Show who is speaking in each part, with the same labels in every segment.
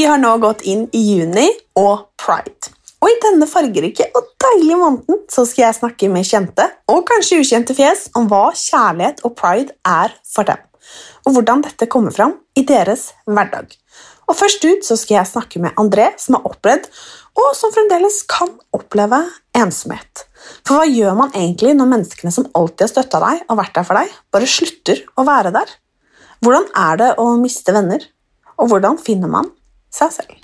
Speaker 1: Har nå gått inn i juni og pride. Og i denne fargerike og deilige måneden så skal jeg snakke med kjente og kanskje ukjente fjes om hva kjærlighet og pride er for dem, og hvordan dette kommer fram i deres hverdag. Og først ut så skal jeg snakke med André, som har opplevd, og som fremdeles kan oppleve, ensomhet. For hva gjør man egentlig når menneskene som alltid har støtta deg og vært der for deg, bare slutter å være der? Hvordan er det å miste venner? Og hvordan finner man seg selv?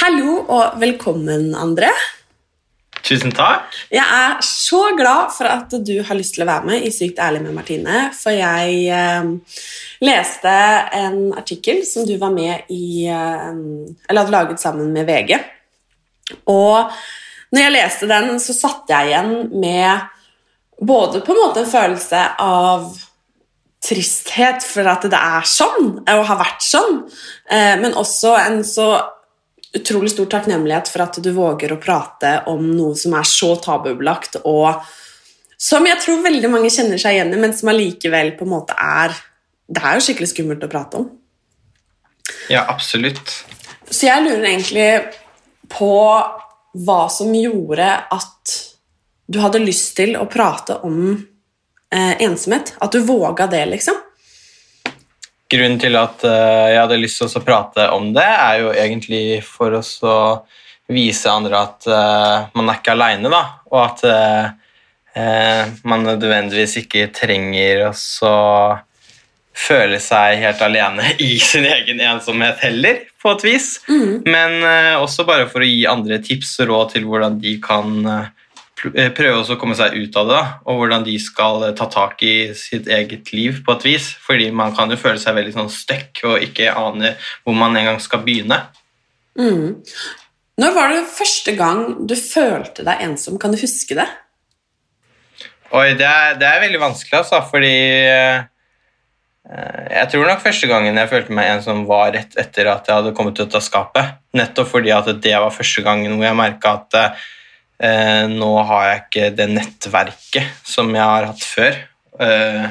Speaker 1: Hallo og velkommen, André.
Speaker 2: Tusen takk.
Speaker 1: Jeg er så glad for at du har lyst til å være med i Sykt ærlig med Martine, for jeg eh, leste en artikkel som du var med i eh, Eller hadde laget sammen med VG. Og når jeg leste den, så satt jeg igjen med både på en måte en følelse av tristhet for at det er sånn, og har vært sånn, eh, men også en så utrolig stor takknemlighet for at du våger å prate om noe som er så tabubelagt, og som jeg tror veldig mange kjenner seg igjen i, men som allikevel på en måte er Det er jo skikkelig skummelt å prate om.
Speaker 2: Ja, absolutt.
Speaker 1: Så jeg lurer egentlig på hva som gjorde at du hadde lyst til å prate om eh, ensomhet. At du våga det, liksom.
Speaker 2: Grunnen til at uh, jeg hadde lyst til å prate om det, er jo egentlig for oss å vise andre at uh, man er ikke aleine, da. Og at uh, man nødvendigvis ikke trenger å så føle seg helt alene i sin egen ensomhet heller, på et vis. Men eh, også bare for å gi andre tips og råd til hvordan de kan prøve også å komme seg ut av det, da, og hvordan de skal eh, ta tak i sitt eget liv på et vis. Fordi man kan jo føle seg veldig sånn stuck og ikke ane hvor man engang skal begynne.
Speaker 1: Mm. Når var det første gang du følte deg ensom? Kan du huske det?
Speaker 2: Oi, det er, det er veldig vanskelig, altså, fordi eh, jeg tror nok første gangen jeg følte meg ensom, var rett etter at jeg hadde kommet ut av skapet. Nettopp fordi at det var første gangen hvor jeg merka at eh, nå har jeg ikke det nettverket som jeg har hatt før. Eh,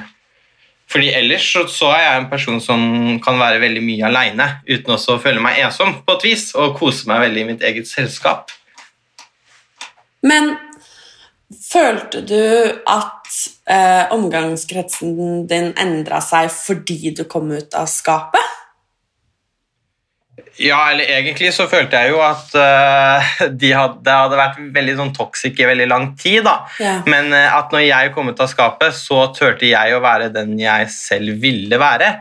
Speaker 2: fordi ellers så, så er jeg en person som kan være veldig mye aleine uten også å føle meg ensom på et vis, og kose meg veldig i mitt eget selskap.
Speaker 1: Men følte du at eh, omgangskretsen din endra seg fordi du kom ut av skapet?
Speaker 2: Ja, eller egentlig så følte jeg jo at uh, de hadde, det hadde vært veldig sånn toxic i veldig lang tid. da.
Speaker 1: Ja.
Speaker 2: Men uh, at når jeg kom ut av skapet, så turte jeg å være den jeg selv ville være.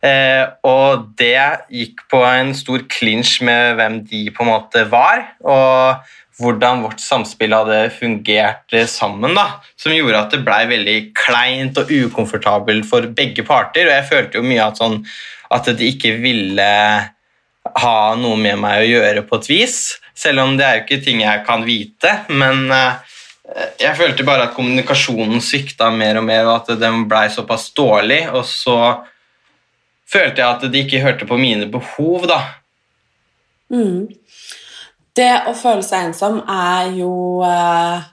Speaker 2: Uh, og det gikk på en stor clinch med hvem de på en måte var, og hvordan vårt samspill hadde fungert sammen. da, Som gjorde at det blei veldig kleint og ukomfortabelt for begge parter. Og jeg følte jo mye at, sånn, at de ikke ville ha noe med meg å gjøre på et vis. Selv om det er jo ikke ting jeg kan vite. Men eh, jeg følte bare at kommunikasjonen svikta mer og mer, og at den blei såpass dårlig. Og så følte jeg at de ikke hørte på mine behov, da.
Speaker 1: Mm. Det å føle seg ensom er jo eh,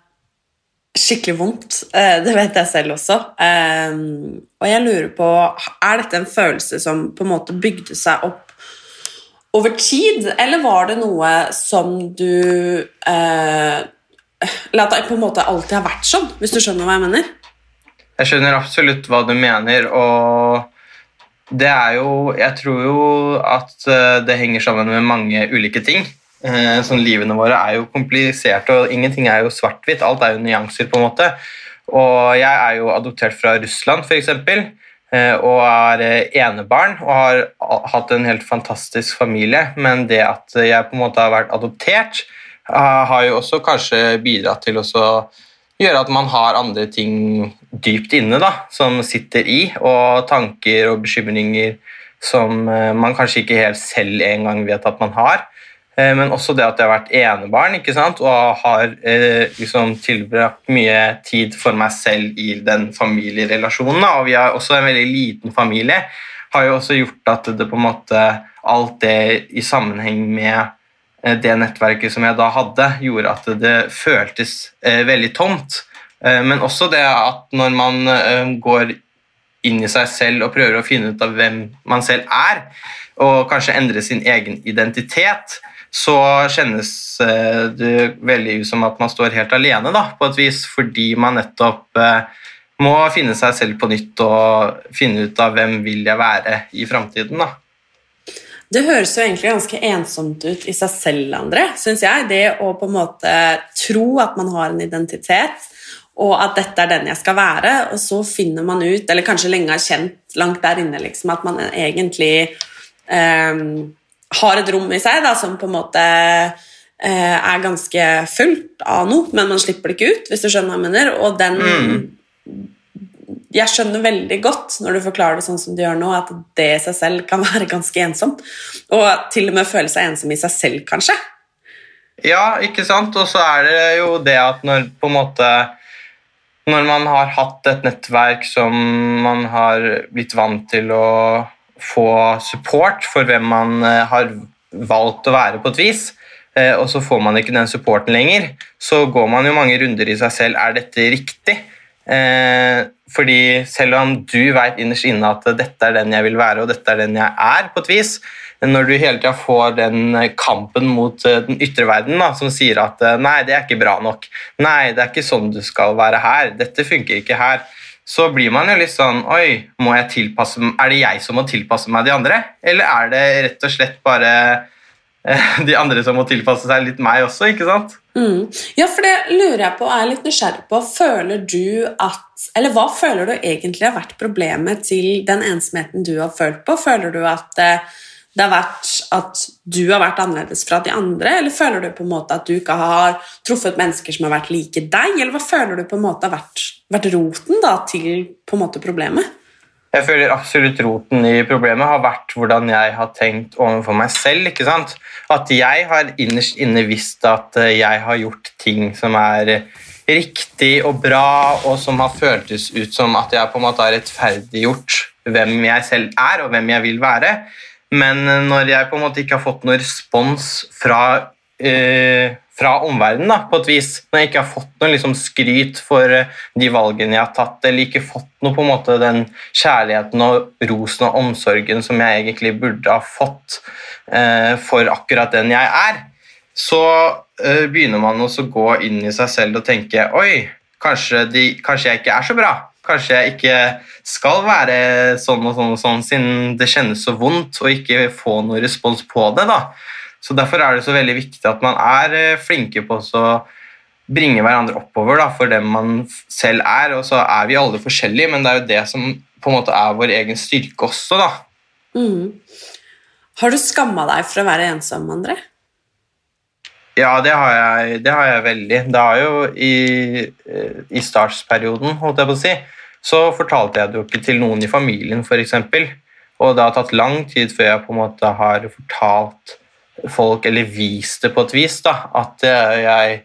Speaker 1: skikkelig vondt. Eh, det vet jeg selv også. Eh, og jeg lurer på Er dette en følelse som på en måte bygde seg opp over tid, eller var det noe som du eh, at det på en måte alltid har vært sånn, hvis du skjønner hva jeg mener?
Speaker 2: Jeg skjønner absolutt hva du mener, og det er jo Jeg tror jo at eh, det henger sammen med mange ulike ting. Eh, Sånn Livene våre er jo kompliserte, og ingenting er jo svart-hvitt. Alt er jo nyanser, på en måte. Og jeg er jo adoptert fra Russland, f.eks., og er eh, enebarn og har hatt en helt fantastisk familie. Men det at jeg på en måte har vært adoptert, eh, har jo også kanskje bidratt til å gjøre at man har andre ting dypt inne da, som sitter i, og tanker og bekymringer som eh, man kanskje ikke helt selv engang vet at man har. Eh, Men også det at jeg har vært enebarn ikke sant? og har eh, liksom tilbrakt mye tid for meg selv i den familierelasjonen. Og vi har også en veldig liten familie. Har jo også gjort at det på en måte alt det i sammenheng med eh, det nettverket som jeg da hadde, gjorde at det føltes eh, veldig tomt. Eh, Men også det at når man eh, går inn i seg selv og prøver å finne ut av hvem man selv er, og kanskje endre sin egen identitet, så kjennes eh, det veldig ut som at man står helt alene, da, på et vis, fordi man nettopp eh, må finne seg selv på nytt og finne ut av hvem vil jeg være i framtiden.
Speaker 1: Det høres jo egentlig ganske ensomt ut i seg selv, André, syns jeg. Det å på en måte tro at man har en identitet, og at dette er den jeg skal være, og så finner man ut, eller kanskje lenge har kjent langt der inne, liksom, at man egentlig ehm, har et rom i seg da, som på en måte eh, er ganske fullt av noe, men man slipper det ikke ut, hvis du skjønner hva jeg mener. Og den Jeg skjønner veldig godt når du forklarer det sånn som du gjør nå, at det i seg selv kan være ganske ensomt. Og til og med føle seg ensom i seg selv, kanskje.
Speaker 2: Ja, ikke sant? Og så er det jo det at når på en måte Når man har hatt et nettverk som man har blitt vant til å få support for hvem man eh, har valgt å være på et vis, eh, og så får man ikke den supporten lenger, så går man jo mange runder i seg selv. Er dette riktig? Eh, fordi selv om du vet innerst inne at dette er den jeg vil være, og dette er den jeg er, på et vis, når du hele tida får den kampen mot den ytre verden som sier at nei, det er ikke bra nok, nei, det er ikke sånn du skal være her, dette funker ikke her, så blir man jo litt sånn Oi, tilpasse er det jeg som må tilpasse meg de andre? Eller er det rett og slett bare eh, de andre som må tilpasse seg litt meg også, ikke sant?
Speaker 1: Mm. Ja, for det lurer jeg på, er jeg litt nysgjerrig på. Føler du at Eller hva føler du egentlig har vært problemet til den ensomheten du har følt på? Føler du at eh, det har vært at du har vært annerledes fra de andre, eller føler du på en måte at du ikke har truffet mennesker som har vært like deg, eller hva føler du på en måte har vært, vært roten da, til måte problemet?
Speaker 2: Jeg føler absolutt roten i problemet har vært hvordan jeg har tenkt overfor meg selv. ikke sant? At jeg har innerst inne visst at eh, jeg har gjort ting som er riktig og bra, og som har føltes ut som at jeg på en måte har rettferdiggjort hvem jeg selv er, og hvem jeg vil være. Men eh, når jeg på en måte ikke har fått noen respons fra eh, fra omverdenen, da, på et vis. Når jeg ikke har fått noe liksom, skryt for eh, de valgene jeg har tatt, eller ikke fått noe på en måte den kjærligheten og rosen og omsorgen som jeg egentlig burde ha fått eh, for akkurat den jeg er, så eh, begynner man å gå inn i seg selv og tenke Oi, kanskje, de, kanskje jeg ikke er så bra. Kanskje jeg ikke skal være sånn og sånn og sånn, siden det kjennes så vondt å ikke få noen respons på det. da. Så Derfor er det så veldig viktig at man er eh, flinke på å bringe hverandre oppover da, for dem man selv er. Og så er vi alle forskjellige, men det er jo det som på en måte er vår egen styrke også. da.
Speaker 1: Mm. Har du skamma deg for å være ensom, André?
Speaker 2: Ja, det har jeg, det har jeg veldig. Det har jo i, eh, i startsperioden, holdt jeg på å si, så fortalte jeg det jo ikke til noen i familien, f.eks. Og det har tatt lang tid før jeg på en måte har fortalt folk, eller vist det på et vis, da, at eh, jeg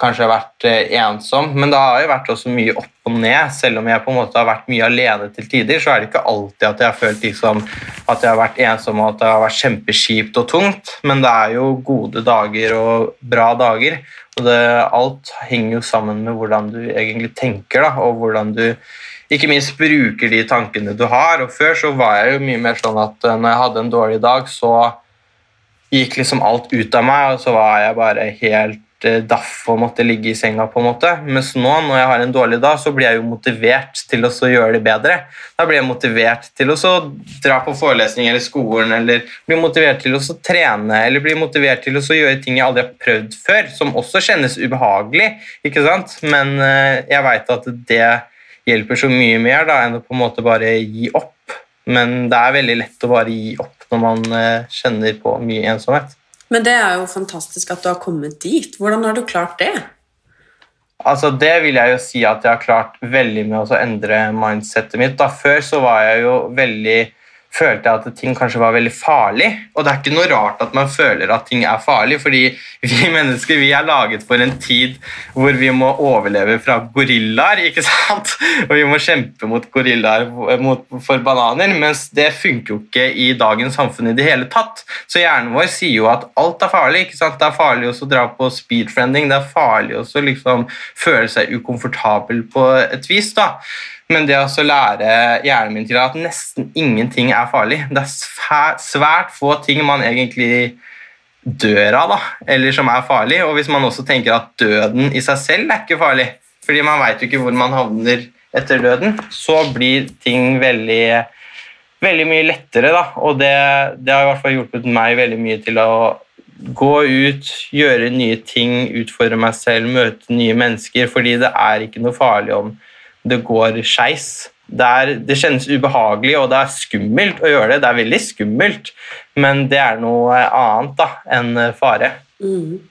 Speaker 2: kanskje har vært eh, ensom. Men det har jo vært også mye opp og ned. Selv om jeg på en måte har vært mye alene til tider, så er det ikke alltid at jeg har følt liksom, at jeg har vært ensom og at det har vært kjempekjipt og tungt. Men det er jo gode dager og bra dager. Og det, alt henger jo sammen med hvordan du egentlig tenker, da, og hvordan du ikke minst bruker de tankene du har. Og før så var jeg jo mye mer sånn at eh, når jeg hadde en dårlig dag, så gikk liksom alt ut av meg, og så var jeg bare helt daff og måtte ligge i senga. på en måte. Mens nå, når jeg har en dårlig dag, så blir jeg jo motivert til å gjøre det bedre. Da blir jeg motivert til å dra på forelesning eller skolen, eller blir motivert til å trene, eller blir motivert til å gjøre ting jeg aldri har prøvd før, som også kjennes ubehagelig, ikke sant? Men eh, jeg veit at det hjelper så mye mer da, enn å på en måte bare gi opp. Men det er veldig lett å bare gi opp når man eh, kjenner på mye ensomhet.
Speaker 1: Men det er jo fantastisk at du har kommet dit. Hvordan har du klart det?
Speaker 2: Altså, Det vil jeg jo si at jeg har klart veldig med å endre mindsettet mitt. Da Før så var jeg jo veldig følte jeg at ting kanskje var veldig farlig. Og det er ikke noe rart at man føler at ting er farlig, fordi vi mennesker vi er laget for en tid hvor vi må overleve fra gorillaer, ikke sant? Og vi må kjempe mot gorillaer for bananer, mens det funker jo ikke i dagens samfunn i det hele tatt. Så hjernen vår sier jo at alt er farlig. ikke sant? Det er farlig også å dra på speedfriending, det er farlig også å liksom føle seg ukomfortabel på et vis. da. Men det å lære hjernen min til at nesten ingenting er farlig Det er svært få ting man egentlig dør av, da, eller som er farlig. Og hvis man også tenker at døden i seg selv er ikke farlig, fordi man veit jo ikke hvor man havner etter døden, så blir ting veldig, veldig mye lettere. Da. Og det, det har i hvert fall hjulpet meg veldig mye til å gå ut, gjøre nye ting, utfordre meg selv, møte nye mennesker, fordi det er ikke noe farlig om det går skeis. Det, det, kjennes ubehagelig og det er skummelt å gjøre det. Det er veldig skummelt, men det er noe annet da, enn fare. Mm.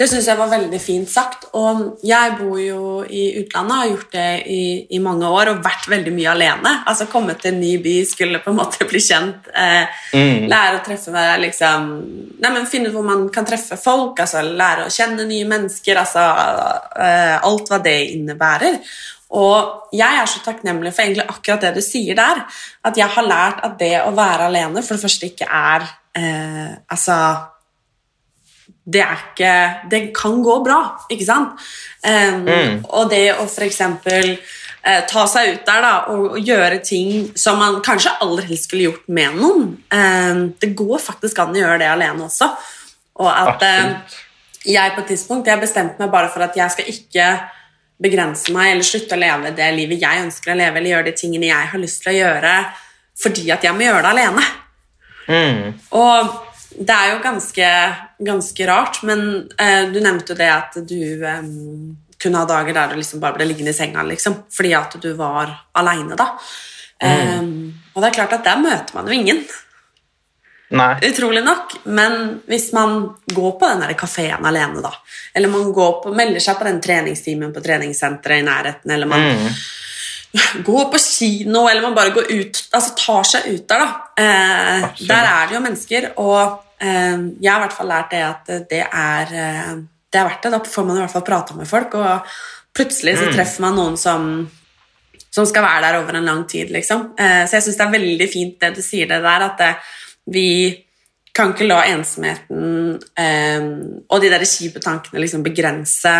Speaker 1: Det syns jeg var veldig fint sagt. Og jeg bor jo i utlandet og har gjort det i, i, mange år og vært veldig mye alene. Altså Kommet til en ny by, skulle på en måte bli kjent, eh, mm. lære å treffe meg, liksom nei, men Finne ut hvor man kan treffe folk, altså lære å kjenne nye mennesker. altså eh, Alt hva det innebærer. Og jeg er så takknemlig for egentlig akkurat det du sier der. At jeg har lært at det å være alene for det første ikke er eh, Altså Det er ikke Det kan gå bra, ikke sant? Um, mm. Og det å f.eks. Eh, ta seg ut der da, og, og, gjøre ting som man kanskje aller helst skulle gjort med noen. Um, det går faktisk an å gjøre det alene også. Og at eh, jeg på et tidspunkt jeg bestemte meg bare for at jeg skal ikke begrense meg eller slutte å leve det livet jeg ønsker å leve, eller gjøre de tingene jeg har lyst til å gjøre fordi at jeg må gjøre det alene. Mm. Og det er jo ganske, ganske rart, men uh, du nevnte jo det at du um, kunne ha dager der du liksom bare ble liggende i senga liksom, fordi at du var aleine, da. Mm. Um, og det er klart at der møter man jo ingen.
Speaker 2: Nei.
Speaker 1: Utrolig nok. Men hvis man går på den kafeen alene, da, eller man på, melder seg på den treningstimen på treningssenteret i nærheten, eller man mm. går på kino, eller man bare går ut Altså tar seg ut der, da. Eh, der er det jo mennesker, og eh, jeg har i hvert fall lært det at det er, eh, det er verdt det. Da får man i hvert fall prate med folk, og plutselig så mm. treffer man noen som som skal være der over en lang tid, liksom. Eh, så jeg syns det er veldig fint det du sier det der, at det, vi kan ikke la ensomheten eh, og de der kjipe tankene liksom begrense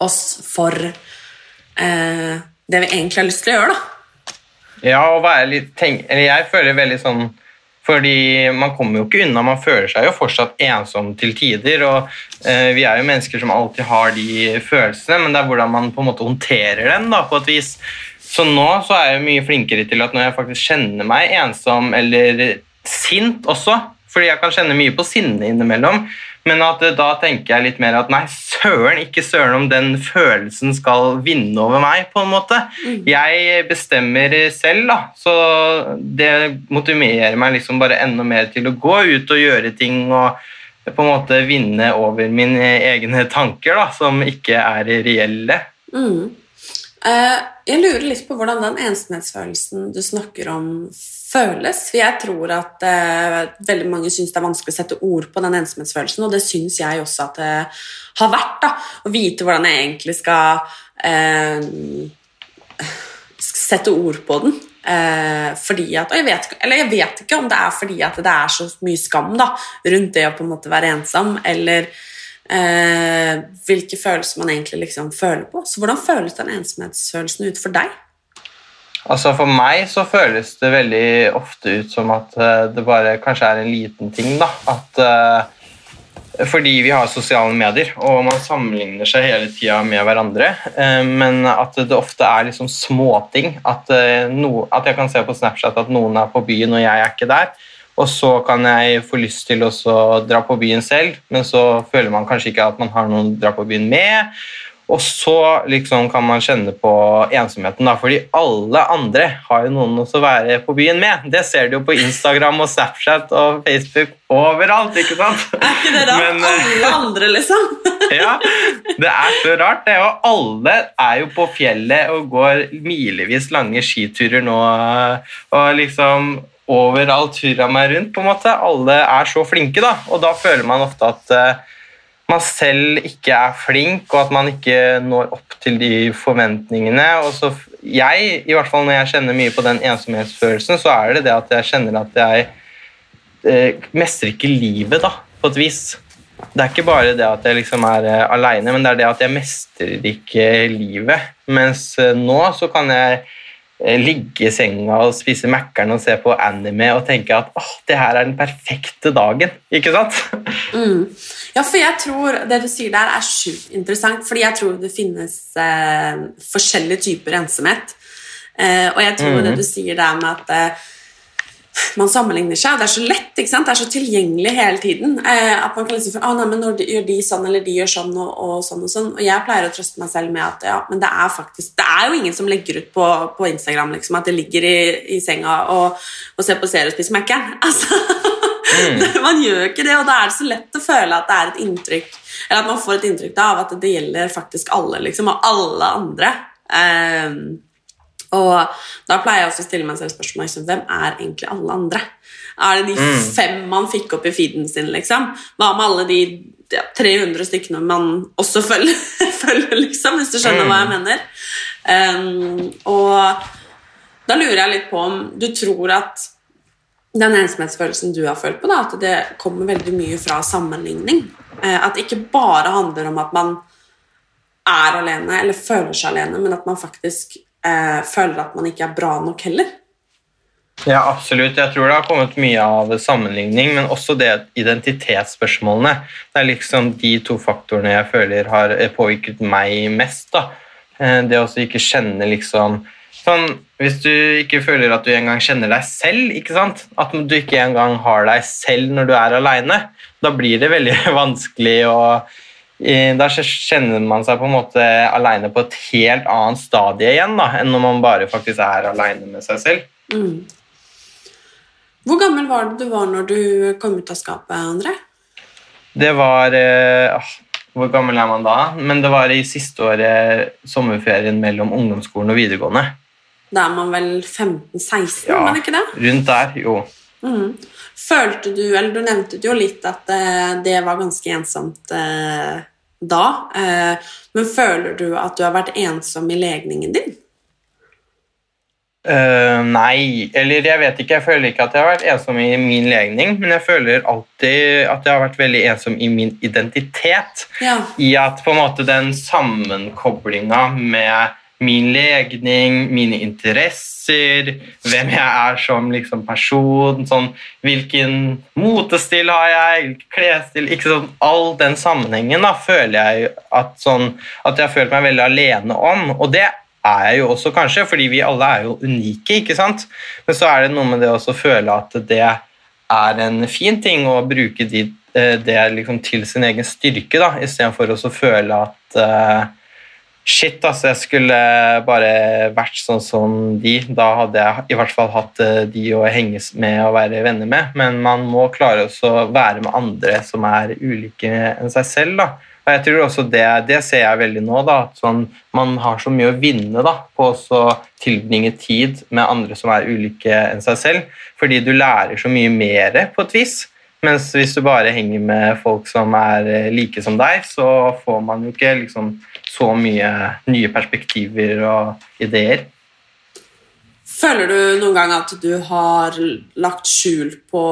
Speaker 1: oss for eh, det vi egentlig har lyst til å gjøre, da.
Speaker 2: Ja, og være litt tenk, eller Jeg føler veldig sånn fordi man kommer jo ikke unna, man føler seg jo fortsatt ensom til tider. og eh, Vi er jo mennesker som alltid har de følelsene, men det er hvordan man på en måte håndterer dem. da, på et vis. Så nå så er jeg mye flinkere til at når jeg faktisk kjenner meg ensom eller sint også, fordi jeg kan kjenne mye på sinne innimellom. Men at eh, da tenker jeg litt mer at nei, søren, ikke søren om den følelsen skal vinne over meg. på en måte. Mm. Jeg bestemmer selv, da. Så det motiverer meg liksom bare enda mer til å gå ut og gjøre ting og på en måte vinne over mine egne tanker, da, som ikke er reelle.
Speaker 1: Mm. Uh, jeg lurer litt på hvordan den ensomhetsfølelsen du snakker om, føles. For jeg tror at uh, veldig mange syns det er vanskelig å sette ord på den ensomhetsfølelsen, og det syns jeg også at det har vært. da, Å vite hvordan jeg egentlig skal uh, sette ord på den. Uh, fordi at, og jeg vet, eller jeg vet ikke om det er fordi at det er så mye skam da, rundt det å på en måte være ensom, eller hvilke følelser man egentlig liksom føler på. Så hvordan føles den ensomhetsfølelsen ut for deg?
Speaker 2: Altså For meg så føles det veldig ofte ut som at eh, det bare kanskje er en liten ting. da, at eh, Fordi vi har sosiale medier, og man sammenligner seg hele tida med hverandre. eh, Men at det ofte er liksom småting. At, no, at jeg kan se på Snapchat at noen er på byen, og jeg er ikke der. Og så kan jeg få lyst til å dra på byen selv, men så føler man kanskje ikke at man har noen å dra på byen med. Og så liksom kan man kjenne på ensomheten, da, fordi alle andre har jo noen å være på byen med. Det ser du jo på Instagram og Snapchat og Facebook overalt, ikke sant?
Speaker 1: Er ikke det da
Speaker 2: Men, eh,
Speaker 1: alle andre, liksom?
Speaker 2: ja, det er så rart, det. Og alle er jo på fjellet og går milevis lange skiturer nå. Og liksom overalt hurra meg rundt, på en måte. Alle er så flinke, da. Og da føler man ofte at eh, man selv ikke er flink, og at man ikke når opp til de forventningene. Og så jeg, i hvert fall når jeg kjenner mye på den ensomhetsfølelsen, så er det det at jeg kjenner at jeg eh, mestrer ikke livet, da, på et vis. Det er ikke bare det at jeg liksom er eh, aleine, men det er det at jeg mestrer ikke livet. Mens eh, nå så kan jeg eh, ligge i senga og spise Mækkern og se på anime og tenke at åh, det her er den perfekte dagen. Ikke sant?
Speaker 1: Mm. Ja, for jeg tror det du sier der er sjukt interessant, fordi jeg tror det finnes eh, forskjellige typer ensomhet. Eh, og jeg tror
Speaker 2: Mhm.
Speaker 1: det du sier der med at eh, man sammenligner seg, og det er så lett, ikke sant? det er så tilgjengelig hele tiden. Eh, at man kan liksom si, ah, nei, men når de, gjør de sånn, eller de gjør sånn, og, og sånn og sånn. Og jeg pleier å trøste meg selv med at ja, men det er faktisk, det er jo ingen som legger ut på, på Instagram liksom, at de ligger i, i senga og, og ser på serie og spiser Mækkern. Altså, man gjør ikke det, og da er det så lett å føle at det er et inntrykk Eller at man får et inntrykk da, av at det gjelder faktisk alle, liksom, og alle andre. Um, og da pleier jeg også å stille meg selv spørsmål liksom, hvem er egentlig alle andre? Er det de fem man fikk opp i feeden sin, liksom? Hva med alle de ja, 300 stykkene man også følger, følger liksom, hvis du skjønner hva jeg mener? Um, og da lurer jeg litt på om du tror at den ensomhetsfølelsen du har følt på, da, at det kommer veldig mye fra sammenligning. Eh, at det ikke bare handler om at man er alene eller føler seg alene, men at man faktisk eh, føler at man ikke er bra nok heller.
Speaker 2: Ja, absolutt. Jeg tror det har kommet mye av sammenligning, men også det identitetsspørsmålene. Det er liksom de to faktorene jeg føler har eh, påvirket meg mest. da. Eh, Det å ikke kjenne liksom sånn, Hvis du ikke føler at du engang kjenner deg selv, ikke sant? at du ikke engang har deg selv når du er aleine, da blir det veldig vanskelig å da kjenner man seg på en måte aleine på et helt annet stadie igjen da, enn når man bare faktisk er aleine med seg selv.
Speaker 1: Mm. Hvor gammel var det du var når du kom ut av skapet, André?
Speaker 2: Det var ah, Hvor gammel er man da? Men det var i siste året, sommerferien mellom ungdomsskolen og videregående.
Speaker 1: Da er man vel 15-16,
Speaker 2: Ja.
Speaker 1: men ikke det?
Speaker 2: Rundt der, jo.
Speaker 1: Mm. Følte du, eller du nevnte jo litt at eh, det var ganske ensomt eh, da, eh, men føler du at du har vært ensom i legningen din?
Speaker 2: Uh, nei, eller jeg vet ikke. Jeg føler ikke at jeg har vært ensom i min legning, men jeg føler alltid at jeg har vært veldig ensom i min identitet.
Speaker 1: Ja.
Speaker 2: I at på en måte den sammenkoblinga med min legning, mine interesser, hvem jeg er som liksom person, sånn, hvilken motestil har jeg, hvilken klesstil sånn, All den sammenhengen da, føler jeg at, sånn, at jeg har følt meg veldig alene om. Og det er jeg jo også, kanskje, fordi vi alle er jo unike. ikke sant? Men så er det noe med det å føle at det er en fin ting å bruke de, eh, det liksom til sin egen styrke, da, istedenfor å føle at eh, Shit, altså, jeg skulle bare vært sånn som de. Da hadde jeg i hvert fall hatt eh, de å henges med og være venner med. Men man må klare å være med andre som er ulike enn seg selv. da. Og jeg tror også Det, det ser jeg veldig nå. da, at sånn, Man har så mye å vinne da, på å tilbringe tid med andre som er ulike enn seg selv. Fordi du lærer så mye mer på et vis. Mens hvis du bare henger med folk som er eh, like som deg, så får man jo ikke liksom så mye nye perspektiver og ideer.
Speaker 1: Føler du noen gang at du har lagt skjul på,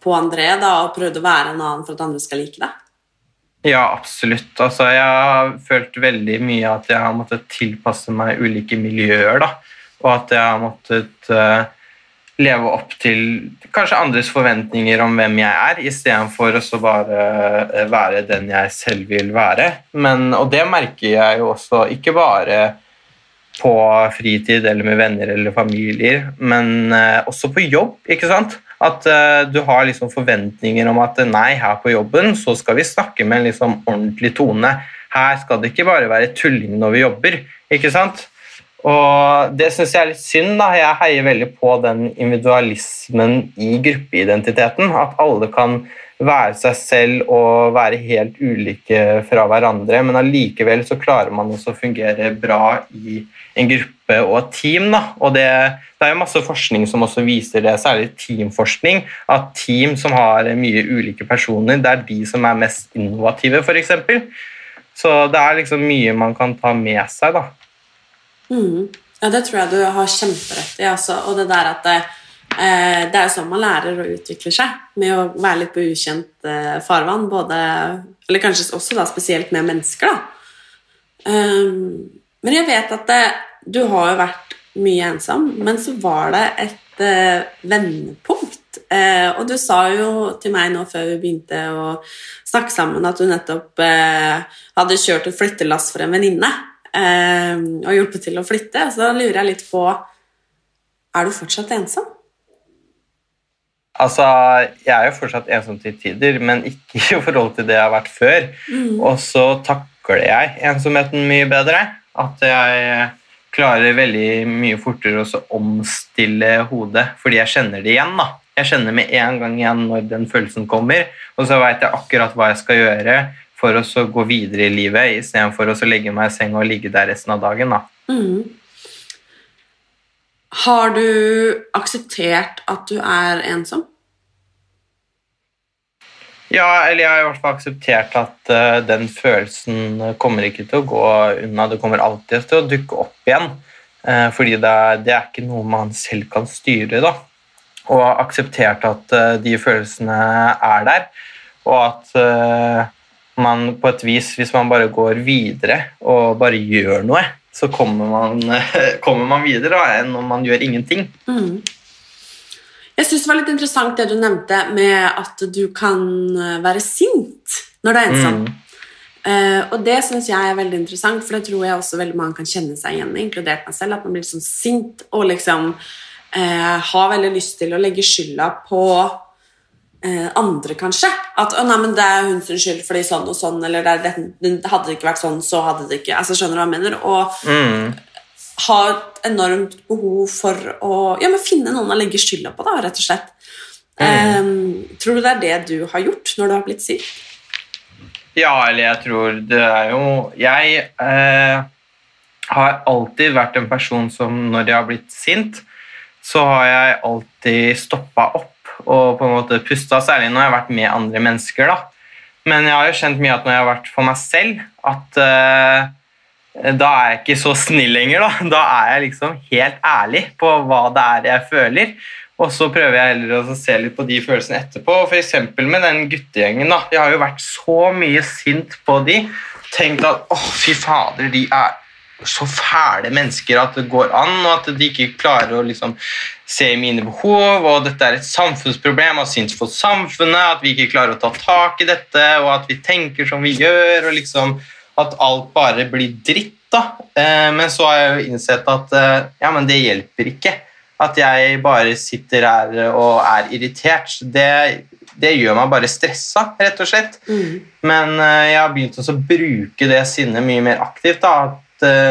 Speaker 1: på André da, og prøvd å være en annen for at andre skal like deg?
Speaker 2: Ja, absolutt. Altså, jeg har følt veldig mye at jeg har måttet tilpasse meg ulike miljøer. da. og at jeg har måttet eh, leve opp til kanskje andres forventninger om hvem jeg er, istedenfor å bare eh, være den jeg selv vil være. Men, og det merker jeg jo også, ikke bare på fritid eller med venner eller familier, men eh, også på jobb. ikke sant? At eh, du har liksom forventninger om at nei, her på jobben så skal vi snakke med en liksom ordentlig tone. Her skal det ikke bare være tulling når vi jobber. ikke sant? Og det syns jeg er litt synd. da. Jeg heier veldig på den individualismen i gruppeidentiteten. At alle kan være seg selv og være helt ulike fra hverandre, men allikevel så klarer man også å fungere bra i en gruppe og et team. Da. Og det, det, er jo masse forskning som også viser det, særlig teamforskning, at team som har mye ulike personer, det er de som er mest innovative, f.eks. Så det er liksom mye man kan ta med seg. da.
Speaker 1: Mm. Ja, det tror jeg du har kjemperett i. Altså. Og det der at det, eh, det er jo sånn man lærer å utvikle seg, med å være litt på ukjent eh, farvann. Både, eller kanskje også da, spesielt med mennesker. da. Um, men jeg vet at det, du har jo vært mye ensom, men så var det et eh, vendepunkt. Eh, og du sa jo til meg nå før vi begynte å snakke sammen, at du nettopp eh, hadde kjørt et flyttelass for en venninne og hjulpet til å flytte. Så da lurer jeg litt på Er du fortsatt ensom?
Speaker 2: Altså, Jeg er jo fortsatt ensom til tider, men ikke i forhold til det jeg har vært før. Mm. Og så takler jeg ensomheten mye bedre. At jeg klarer veldig mye fortere å omstille hodet, fordi jeg kjenner det igjen. da. Jeg kjenner med en gang igjen når den følelsen kommer, og så veit jeg akkurat hva jeg skal gjøre for å gå videre i livet istedenfor å legge meg i senga og ligge der resten av dagen. Da. Mm.
Speaker 1: Har du akseptert at du er ensom?
Speaker 2: Ja, eller jeg har i hvert fall akseptert at uh, den følelsen kommer ikke til å gå unna. Det kommer alltid til å dukke opp igjen. Uh, fordi det er, det er, ikke noe man selv kan styre. da. Og akseptert at uh, de følelsene er der, og at man på et vis, hvis man bare går videre og bare gjør noe, så kommer man, kommer man videre da, enn om man gjør ingenting. Mm.
Speaker 1: Jeg syns det var litt interessant det du nevnte med at du kan eh, være sint når du er ensom. Mm. Uh, og det syns jeg er veldig interessant, for det tror jeg også veldig mange kan kjenne seg igjen i, inkludert meg selv, at man blir sånn sint og liksom uh, har veldig lyst til å legge skylda på andre, kanskje. At 'Å, nei, men det er hun sin skyld fordi sånn og sånn', eller det, 'Hadde det ikke vært sånn, så hadde det ikke' Altså, Skjønner du hva jeg mener? Og mm har et enormt behov for å ja, finne noen å legge skylda på, da, rett og slett. Mm. Um, tror du det er det du har gjort når du har blitt syk?
Speaker 2: Ja, eller jeg tror det er jo Jeg eh, har alltid vært en person som når jeg har blitt sint, så har jeg alltid stoppa opp og på en måte pusta, særlig når jeg har vært med andre mennesker. da. Men jeg har jo kjent mye at når jeg har vært for meg selv, at uh, da er jeg ikke så snill lenger. Da. da er jeg liksom helt ærlig på hva det er jeg føler. Og så prøver jeg heller å se litt på de følelsene etterpå. F.eks. med den guttegjengen. da. Jeg har jo vært så mye sint på de. Tenkt at å, fy fader, de er så fæle mennesker at det går an, og at de ikke klarer å liksom se mine behov, og dette er et samfunnsproblem og syns for samfunnet, at vi ikke klarer å ta tak i dette, og at vi tenker som vi gjør. og liksom at alt bare blir dritt. da. Eh, men så har jeg jo innsett at eh, ja, men det hjelper ikke. At jeg bare sitter her og er irritert. Det, det gjør meg bare stressa, rett og slett. Mm. Men eh, jeg har begynt å bruke det sinnet mye mer aktivt. da, at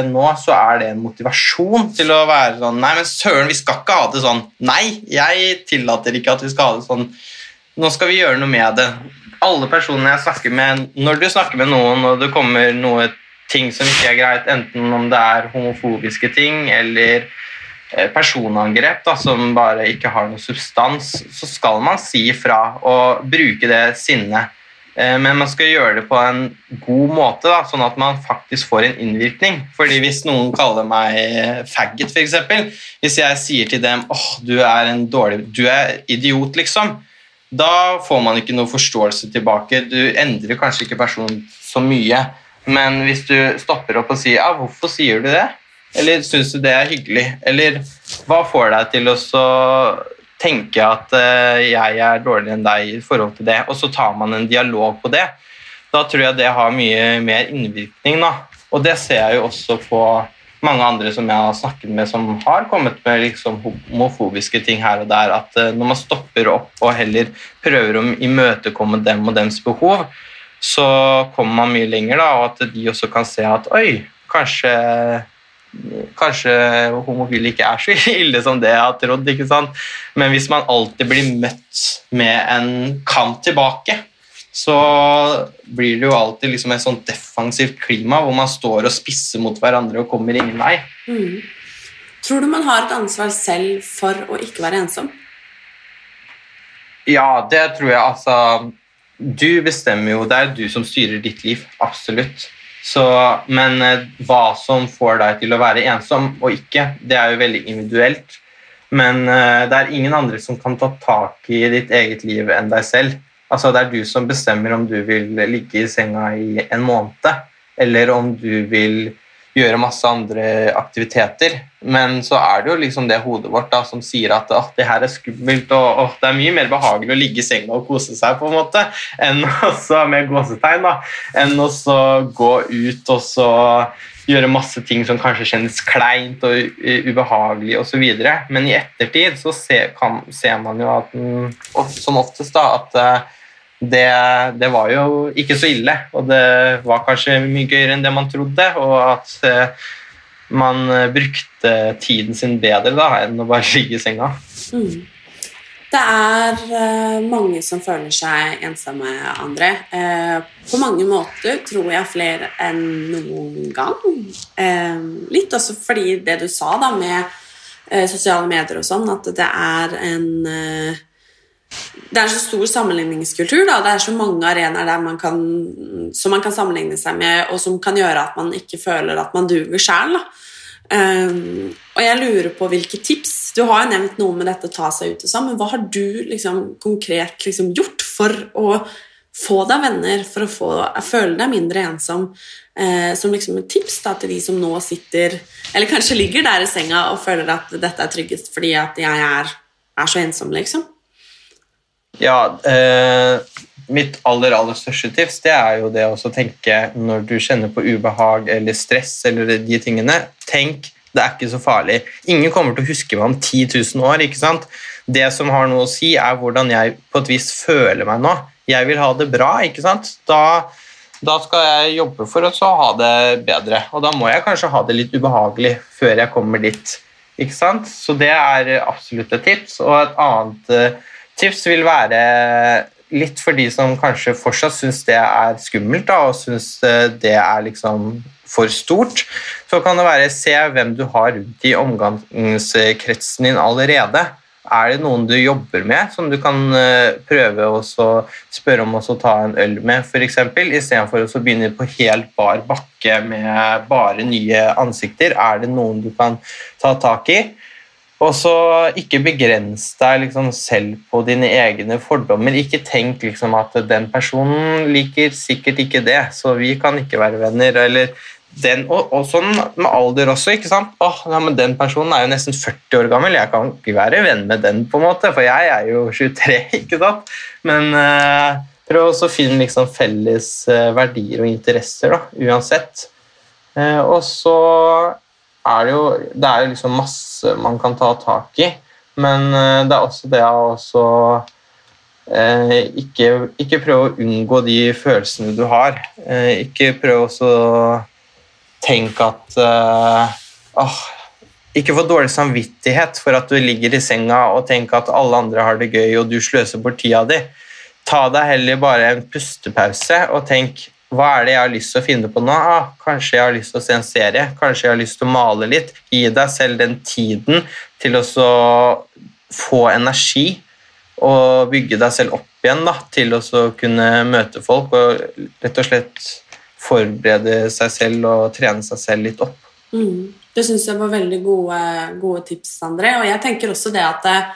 Speaker 2: nå så er det en motivasjon til å være sånn Nei, men søren, vi skal ikke ha det sånn. Nei, jeg tillater ikke at vi skal ha det sånn. Nå skal vi gjøre noe med det alle personene jeg snakker med, når du snakker med noen og det kommer noe ting som ikke er greit, enten om det er homofobiske ting eller eh, personangrep da, som bare ikke har noe substans, så skal man si ifra og bruke det sinnet. Eh, men man skal gjøre det på en god måte, da, sånn at man faktisk får en innvirkning. Fordi Hvis noen kaller meg faggot, f.eks., hvis jeg sier til dem åh, oh, du er en dårlig, du er idiot, liksom, da får man ikke noe forståelse tilbake. Du endrer kanskje ikke personen så mye, men hvis du stopper opp og sier ja, 'Hvorfor sier du det?' Eller syns du det er hyggelig? Eller hva får deg til å så tenke at eh, jeg er dårligere enn deg i forhold til det, og så tar man en dialog på det? Da tror jeg det har mye mer innvirkning. da. Og det ser jeg jo også på mange andre som jeg har snakket med, som har kommet med liksom homofobiske ting her og der, at eh, når man stopper opp og heller prøver å imøtekomme dem og dems behov, så kommer man mye lenger, da, og at de også kan se at oi, kanskje Kanskje homofile ikke er så ille som det jeg har trodd. ikke sant? Men hvis man alltid blir møtt med en kant tilbake, så blir det jo alltid liksom et sånt defensivt klima hvor man står og spisser mot hverandre og kommer ingen vei.
Speaker 1: Mm. Tror du man har et ansvar selv for å ikke være ensom?
Speaker 2: Ja, det tror jeg. Altså Du bestemmer jo. Det er du som styrer ditt liv. Absolutt. Så, men eh, hva som får deg til å være ensom og ikke, det er jo veldig individuelt. Men eh, det er ingen andre som kan ta tak i ditt eget liv enn deg selv. Altså, det er du som bestemmer om du vil ligge i senga i en måned, eller om du vil gjøre masse andre aktiviteter. Men så er det jo liksom det hodet vårt da, som sier at oh, det her er skummelt, og oh, det er mye mer behagelig å ligge i senga og kose seg på en måte, enn også, med gåsetegn, da, enn å gå ut og så gjøre masse ting som kanskje kjennes kleint og ubehagelig osv. Men i ettertid så ser, kan, ser man jo at, som oftest da, at eh, det, det, var jo ikke så ille, og det var kanskje mye gøyere enn det man trodde. Og at eh, man brukte tiden sin bedre da, enn å bare ligge i senga. Mm.
Speaker 1: Det er uh, mange som føler seg ensomme, André. Uh, på mange måter tror jeg flere enn noen gang. Litt også fordi det du sa da med sosiale medier og sånn, at det er en det er så stor sammenligningskultur. Da. Det er så mange arenaer man kan, som man kan sammenligne seg med, og som kan gjøre at man ikke føler at man duger sjæl. Um, og jeg lurer på hvilke tips Du har jo nevnt noe med dette å ta seg ut og sånn, men hva har du liksom, konkret liksom, gjort for å få deg venner, for å få, føle deg mindre ensom? Eh, som liksom et tips da, til de som nå sitter Eller kanskje ligger der i senga og føler at dette er tryggest fordi at jeg er, er så ensom, liksom?
Speaker 2: Ja, eh, mitt aller, aller største tips det er jo det å tenke når du kjenner på ubehag eller stress eller de tingene, tenk det er ikke så farlig. Ingen kommer til å huske meg om 10 000 år. ikke sant? Det som har noe å si, er hvordan jeg på et vis føler meg nå. Jeg vil ha det bra. ikke sant? Da, da skal jeg jobbe for å ha det bedre. Og da må jeg kanskje ha det litt ubehagelig før jeg kommer dit. ikke sant? Så det er absolutt et tips. Og et annet eh, tips vil være litt for de som kanskje fortsatt syns det er skummelt da, og syns eh, det er liksom for stort, så kan det være se hvem du har rundt i omgangskretsen din allerede. Er det noen du jobber med som du kan eh, prøve å spørre om å ta en øl med, f.eks., istedenfor å begynne på helt bar bakke med bare nye ansikter? Er det noen du kan ta tak i? Og så ikke begrens deg liksom selv på dine egne fordommer. Ikke tenk liksom at den personen liker sikkert ikke det, så vi kan ikke være venner. eller den, og, og, sånn med alder også. ikke sant? Åh, ja, men Den personen er jo nesten 40 år gammel, jeg kan ikke være venn med den, på en måte, for jeg er jo 23. ikke sant? Men uh, prøv også å finne liksom felles uh, verdier og interesser, da, uansett. Uh, og så er det jo Det er liksom masse man kan ta tak i, men eh, det er også det å også eh, ikke, ikke prøve å unngå de følelsene du har. Eh, ikke prøve å tenke at eh, åh, ikke få dårlig samvittighet for at du ligger i senga og tenker at alle andre har det gøy og du sløser bort tida di. Ta deg heller bare en pustepause og tenk hva er det jeg har lyst til å finne på nå? Ah, kanskje jeg har lyst til å se en serie, kanskje jeg har lyst til å male litt. Gi deg selv den tiden til å få energi og bygge deg selv opp igjen da, til å kunne møte folk og rett og slett forberede seg selv og trene seg selv litt opp.
Speaker 1: Mm. Det syns jeg var veldig gode, gode, tips, André. Og jeg tenker også det at eh,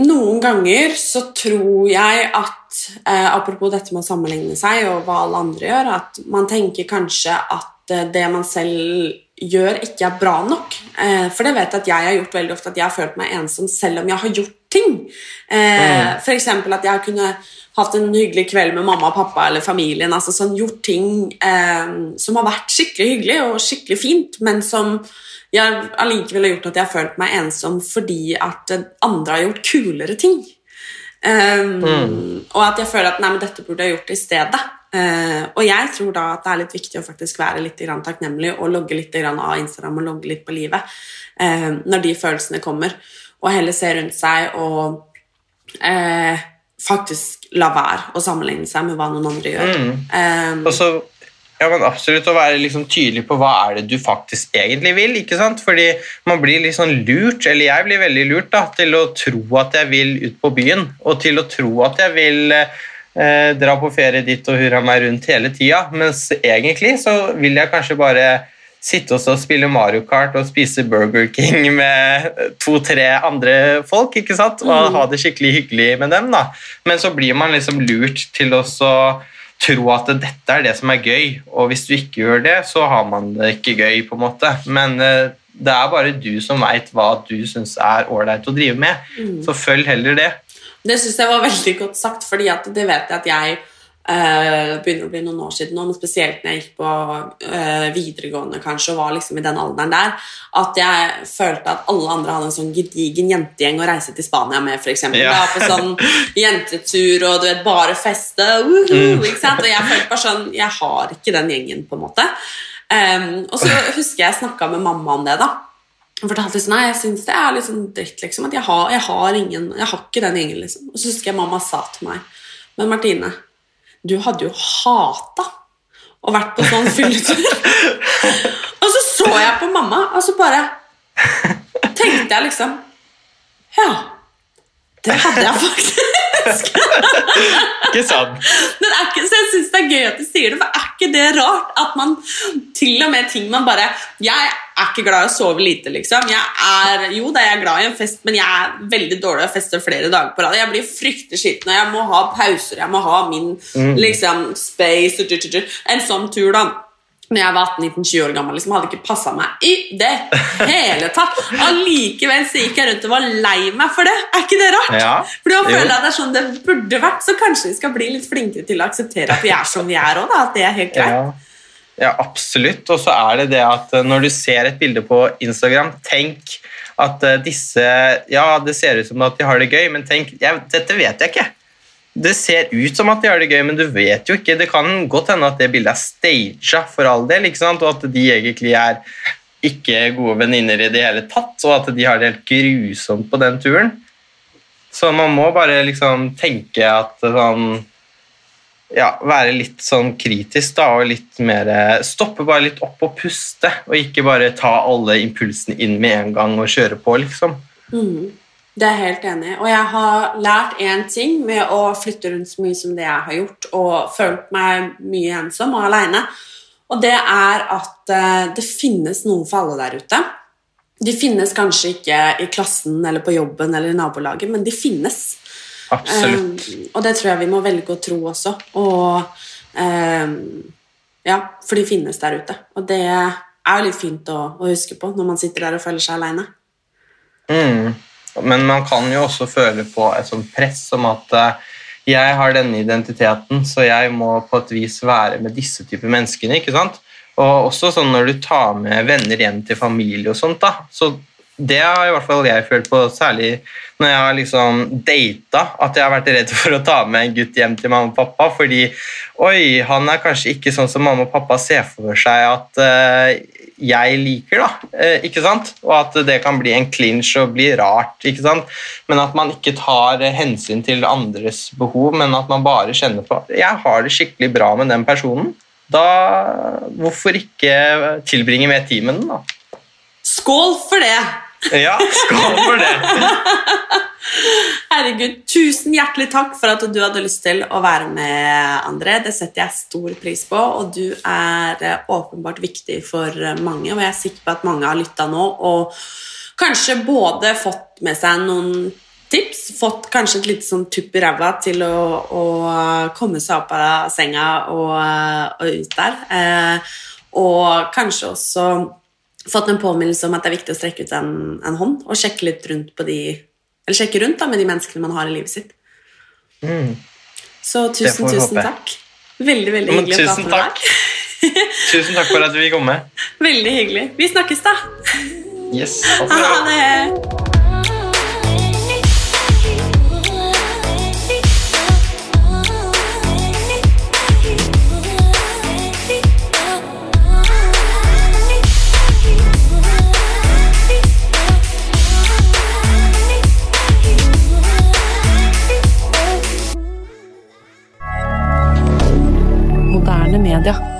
Speaker 1: noen ganger så tror jeg at eh, Apropos dette med å sammenligne seg og hva alle andre gjør, at man tenker kanskje at eh, det man selv gjør, ikke er bra nok. Eh, for det vet jeg at jeg har gjort veldig ofte, at jeg har følt meg ensom selv om jeg har gjort ting. Eh, for eksempel at jeg kunne hatt en hyggelig kveld med mamma og pappa eller familien. altså sånn Gjort ting eh, som har vært skikkelig hyggelig og skikkelig fint, men som jeg allikevel har gjort at jeg har følt meg ensom fordi at andre har gjort kulere ting. Um, Og at jeg føler at nei, men dette burde jeg gjort i stedet. Uh, og jeg tror da at det er litt viktig å faktisk være litt grann takknemlig og logge litt grann av Instagram og logge litt på livet uh, når de følelsene kommer. Og heller se rundt seg og uh, faktisk la være å sammenligne seg med hva noen andre gjør. Um,
Speaker 2: Og så ja, men absolutt å være liksom tydelig på hva er det du faktisk egentlig vil. ikke sant? Fordi man blir litt sånn lurt, eller jeg blir veldig lurt, da, til å tro at jeg vil ut på byen, og til å tro at jeg vil eh, dra på ferie dit og hurra meg rundt hele tida, mens egentlig så vil jeg kanskje bare sitte og spille Mario Kart og spise Burger King med to-tre andre folk, ikke sant? og ha det skikkelig hyggelig med dem. da. Men så blir man liksom lurt til å så tro at dette er det som er gøy, og hvis du ikke gjør det, så har man det ikke gøy. på en måte. Men eh, det er bare du som veit hva du syns er ålreit å drive med, så følg heller det.
Speaker 1: Det syns jeg var veldig godt sagt, fordi at det vet jeg at jeg eh, begynner å bli noen år siden nå, men spesielt når jeg gikk på eh, videregående kanskje, og var liksom i den alderen der, at jeg følte at alle andre hadde en sånn gedigen jentegjeng å reise til Spania med, eksempel.
Speaker 2: Ja.
Speaker 1: Da, på sånn jentetur og du vet, bare feste, uhu, ikke sant? og jeg følte bare sånn Jeg har ikke den gjengen, på en måte. Um, og så husker jeg snakka med mamma om det, da. Og fortalte liksom, nei, jeg syns det er litt sånn dritt, liksom. At jeg har, jeg har ingen Jeg har ikke den gjengen, liksom. Og så husker jeg mamma sa til meg Men Martine, du hadde jo hata å vært på sånn fylletur. og så så jeg på mamma, og så bare tenkte jeg liksom Ja, det hadde jeg faktisk.
Speaker 2: Ikke sant?
Speaker 1: Men ikke, så jeg syns det er gøy at du sier det, for er ikke det rart at man til og med ting man bare Jeg er ikke glad i å sove lite, liksom. Jeg er, jo, da jeg er glad i en fest, men jeg er veldig dårlig å feste flere dager på rad. Jeg blir fryktelig skitten, og jeg må ha pauser, jeg må ha min liksom, space. En sånn tur, da. Når jeg var 18-19-20 år gammel, liksom, hadde ikke passa meg i det hele tatt. Allikevel så gikk jeg rundt og var lei meg for det. Er ikke det rart?
Speaker 2: Ja.
Speaker 1: Man
Speaker 2: Jo.
Speaker 1: føler at det er sånn det burde vært, så kanskje vi skal bli litt flinkere til å akseptere at vi er som vi er òg, At det er helt greit.
Speaker 2: Ja, ja absolutt. Og så er det det at eh, når du ser et bilde på Instagram, tenk at eh, disse Ja, det ser ut som at de har det gøy, men tenk jeg, Dette vet jeg ikke. Det ser ut som at de har det gøy, men du vet jo ikke. Det kan godt hende at det bildet er staged for all del, og at de egentlig er ikke gode venninner i det hele tatt, og at de har det helt grusomt på den turen. Så man må bare liksom tenke at sånn ja, være litt sånn kritisk da, og litt mer Stoppe bare litt opp og puste, og ikke bare ta alle impulsene inn med en gang og kjøre på, liksom.
Speaker 1: Det er jeg helt enig i. Og jeg har lært én ting med å flytte rundt så mye som det jeg har gjort, og følt meg mye ensom og aleine. Og det er at eh, det finnes noen for alle der ute. De finnes kanskje ikke i klassen eller på jobben eller i nabolaget, men de finnes.
Speaker 2: Absolutt.
Speaker 1: Um, og det tror jeg vi må velge å tro også. Og um, Ja, for de finnes der ute. Og det er jo litt fint å, å huske på når man sitter der og føler seg aleine.
Speaker 2: Mm. Men man kan jo også føle på et sånt press om at eh, jeg har denne identiteten, så jeg må på et vis være med disse typer menneskene. ikke sant? Og også sånn når du tar med venner hjem til familie og sånt, da, så det har i hvert fall jeg følt på, særlig når jeg har liksom data, at jeg har vært redd for å ta med en gutt hjem til mamma og pappa, fordi oi, han er kanskje ikke sånn som mamma og pappa ser for seg at eh, jeg liker, da. Eh, ikke sant? Og at det kan bli en clinch og bli rart, ikke sant? Men at man ikke tar hensyn til andres behov, men at man bare kjenner på jeg har det skikkelig bra med den personen. Da hvorfor ikke tilbringe mer tid med den, da?
Speaker 1: Skål for det!
Speaker 2: Ja, skål for det.
Speaker 1: Herregud, tusen hjertelig takk for at du hadde lyst til å være med, André. Det setter jeg stor pris på, og du er eh, åpenbart viktig for mange. Og jeg er sikker på at mange har lytta nå og kanskje både fått med seg noen tips, fått kanskje et lite sånn tupp i ræva til å, å komme seg opp av senga og, og ut der. Eh, og kanskje også fått en påminnelse om at det er viktig å strekke ut en, en hånd og sjekke litt rundt på de Eller sjekke rundt da, med de menneskene man har i livet sitt. Så tusen, tusen
Speaker 2: håpe.
Speaker 1: takk. Veldig, veldig hyggelig å
Speaker 2: tusen
Speaker 1: prate med deg.
Speaker 2: Tusen takk for at du kom komme.
Speaker 1: Veldig hyggelig. Vi snakkes, da.
Speaker 2: Yes.
Speaker 1: Ha det. rien.